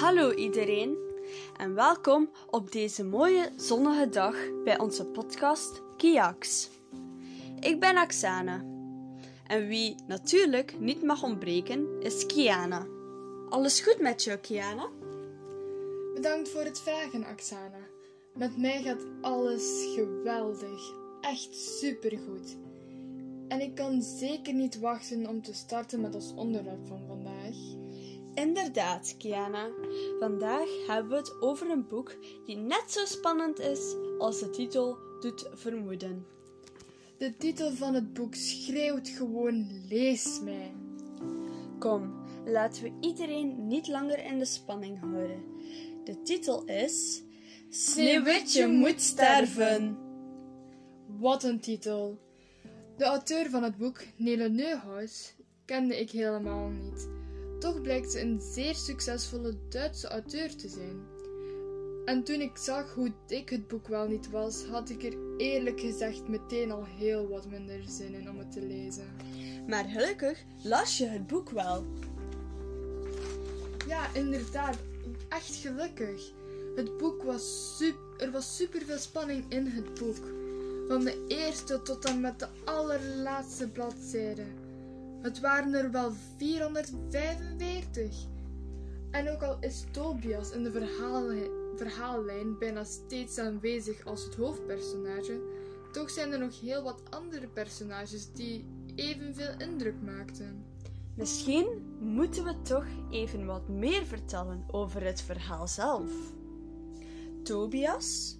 Hallo iedereen en welkom op deze mooie zonnige dag bij onze podcast Kiaks. Ik ben Aksana en wie natuurlijk niet mag ontbreken is Kiana. Alles goed met jou, Kiana? Bedankt voor het vragen, Aksana. Met mij gaat alles geweldig. Echt supergoed. En ik kan zeker niet wachten om te starten met ons onderwerp van vandaag. Inderdaad, Kiana. Vandaag hebben we het over een boek die net zo spannend is als de titel doet vermoeden. De titel van het boek schreeuwt gewoon: lees mij. Kom, laten we iedereen niet langer in de spanning houden. De titel is Sneeuwwitje moet sterven. Wat een titel! De auteur van het boek, Nele Neuhaus, kende ik helemaal niet. Toch blijkt ze een zeer succesvolle Duitse auteur te zijn. En toen ik zag hoe dik het boek wel niet was, had ik er eerlijk gezegd meteen al heel wat minder zin in om het te lezen. Maar gelukkig las je het boek wel. Ja, inderdaad. Echt gelukkig. Het boek was super. Er was superveel spanning in het boek. Van de eerste tot en met de allerlaatste bladzijde. Het waren er wel 445. En ook al is Tobias in de verhaallijn, bijna steeds aanwezig als het hoofdpersonage, toch zijn er nog heel wat andere personages die evenveel indruk maakten. Misschien moeten we toch even wat meer vertellen over het verhaal zelf. Tobias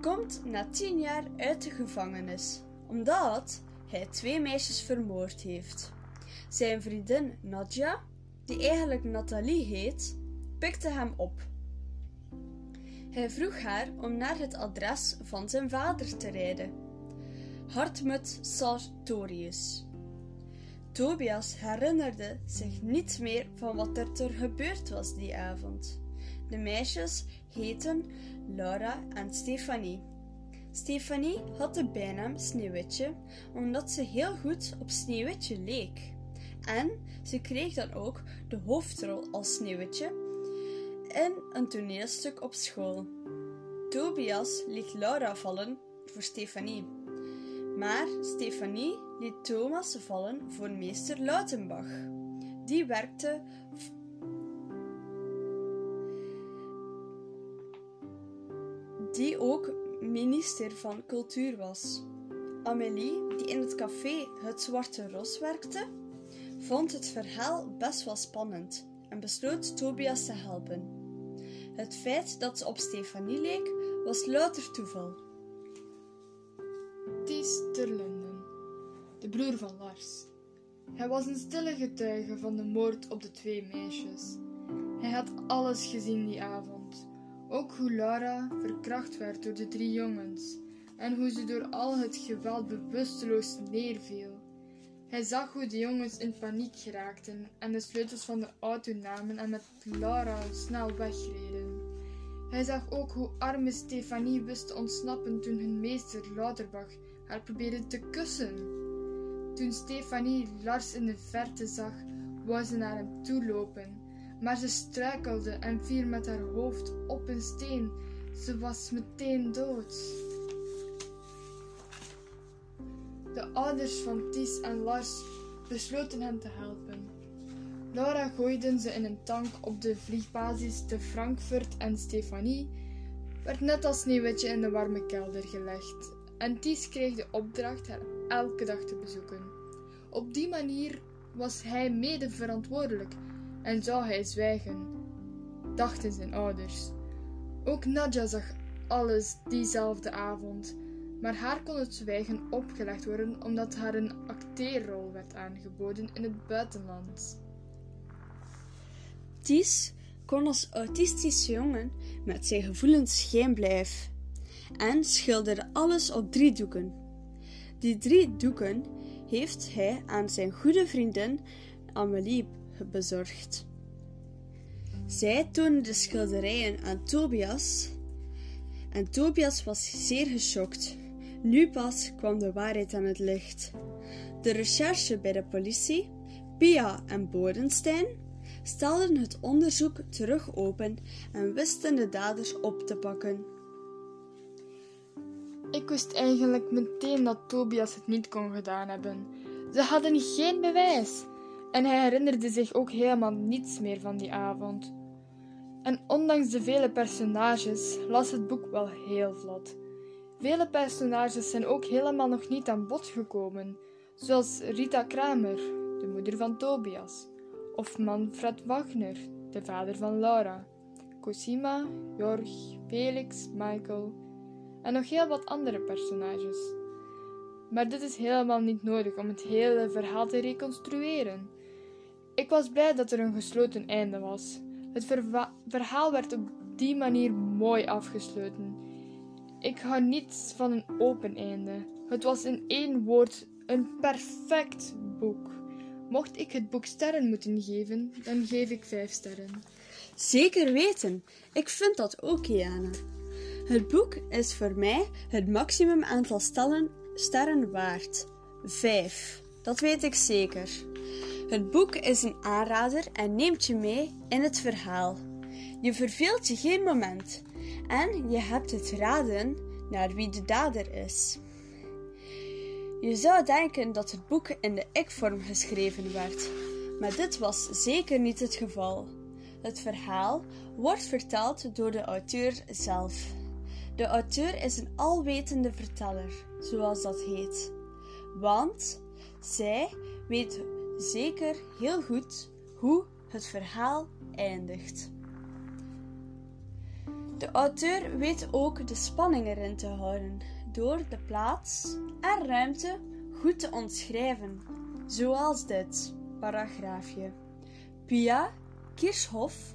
komt na tien jaar uit de gevangenis omdat hij twee meisjes vermoord heeft. Zijn vriendin Nadja, die eigenlijk Nathalie heet, pikte hem op. Hij vroeg haar om naar het adres van zijn vader te rijden, Hartmut Sartorius. Tobias herinnerde zich niets meer van wat er, er gebeurd was die avond. De meisjes heten Laura en Stefanie. Stefanie had de bijnaam Sneeuwwitje omdat ze heel goed op Sneeuwwitje leek. En ze kreeg dan ook de hoofdrol als Sneeuwwitje in een toneelstuk op school. Tobias liet Laura vallen voor Stefanie. Maar Stefanie liet Thomas vallen voor meester Lautenbach. Die werkte die ook minister van Cultuur was. Amélie, die in het café Het Zwarte Ros werkte, vond het verhaal best wel spannend en besloot Tobias te helpen. Het feit dat ze op Stefanie leek, was louter toeval. Ties Terlunden, de broer van Lars. Hij was een stille getuige van de moord op de twee meisjes. Hij had alles gezien die avond. Ook hoe Laura verkracht werd door de drie jongens en hoe ze door al het geweld bewusteloos neerviel. Hij zag hoe de jongens in paniek geraakten en de sleutels van de auto namen en met Laura snel wegreden. Hij zag ook hoe arme Stefanie wist te ontsnappen toen hun meester Lauterbach haar probeerde te kussen. Toen Stefanie Lars in de verte zag, wou ze naar hem toe lopen, maar ze struikelde en viel met haar hoofd op een steen. Ze was meteen dood. De ouders van Ties en Lars besloten hem te helpen. Laura gooiden ze in een tank op de vliegbasis te Frankfurt en Stefanie werd net als Sneeuwwitje in de warme kelder gelegd en Ties kreeg de opdracht haar elke dag te bezoeken. Op die manier was hij mede verantwoordelijk en zou hij zwijgen, dachten zijn ouders. Ook Nadja zag alles diezelfde avond, maar haar kon het zwijgen opgelegd worden omdat haar een acteerrol werd aangeboden in het buitenland. Ties kon als autistische jongen met zijn gevoelens geen blijf en schilderde alles op drie doeken. Die drie doeken heeft hij aan zijn goede vriendin Amelie bezorgd. Zij toonde de schilderijen aan Tobias en Tobias was zeer geschokt. Nu pas kwam de waarheid aan het licht. De recherche bij de politie, Pia en Bodenstein, stelden het onderzoek terug open en wisten de daders op te pakken. Ik wist eigenlijk meteen dat Tobias het niet kon gedaan hebben. Ze hadden geen bewijs. En hij herinnerde zich ook helemaal niets meer van die avond. En ondanks de vele personages las het boek wel heel vlot. Vele personages zijn ook helemaal nog niet aan bod gekomen, zoals Rita Kramer, de moeder van Tobias, of Manfred Wagner, de vader van Laura, Cosima, Jorg, Felix, Michael en nog heel wat andere personages. Maar dit is helemaal niet nodig om het hele verhaal te reconstrueren. Ik was blij dat er een gesloten einde was. Het verhaal werd op die manier mooi afgesloten. Ik hou niet van een open einde. Het was in één woord een perfect boek. Mocht ik het boek sterren moeten geven, dan geef ik vijf sterren. Zeker weten. Ik vind dat ook, Jana. Het boek is voor mij het maximum aantal sterren waard. Vijf. Dat weet ik zeker. Het boek is een aanrader en neemt je mee in het verhaal. Je verveelt je geen moment en je hebt het raden naar wie de dader is. Je zou denken dat het boek in de ik-vorm geschreven werd, maar dit was zeker niet het geval. Het verhaal wordt verteld door de auteur zelf. De auteur is een alwetende verteller, zoals dat heet, want zij weet zeker heel goed hoe het verhaal eindigt. De auteur weet ook de spanning erin te houden door de plaats en ruimte goed te omschrijven, zoals dit paragraafje. Pia Kirchhoff,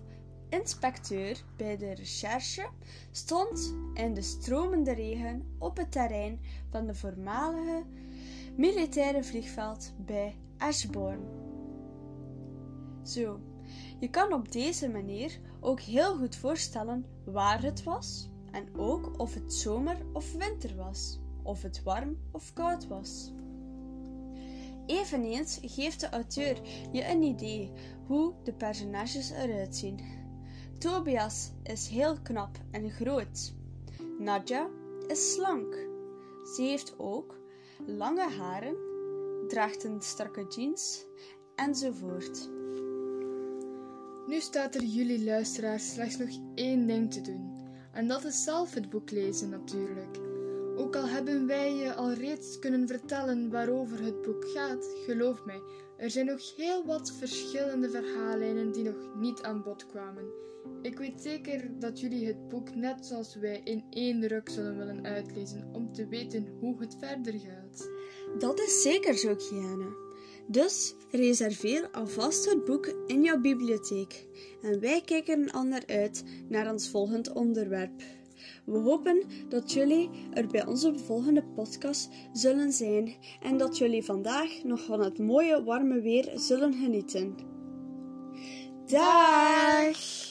inspecteur bij de recherche, stond in de stromende regen op het terrein van de voormalige militaire vliegveld bij Ashbourne. Zo, je kan op deze manier ook heel goed voorstellen waar het was en ook of het zomer of winter was, of het warm of koud was. Eveneens geeft de auteur je een idee hoe de personages eruit zien. Tobias is heel knap en groot. Nadja is slank. Ze heeft ook lange haren, draagt een strakke jeans enzovoort. Nu staat er jullie luisteraars slechts nog één ding te doen. En dat is zelf het boek lezen natuurlijk. Ook al hebben wij je al reeds kunnen vertellen waarover het boek gaat, geloof mij, er zijn nog heel wat verschillende verhaallijnen die nog niet aan bod kwamen. Ik weet zeker dat jullie het boek net zoals wij in één ruk zullen willen uitlezen om te weten hoe het verder gaat. Dat is zeker zo, Kiana. Dus reserveer alvast het boek in jouw bibliotheek en wij kijken al naar uit naar ons volgend onderwerp. We hopen dat jullie er bij onze volgende podcast zullen zijn en dat jullie vandaag nog van het mooie warme weer zullen genieten. Dag!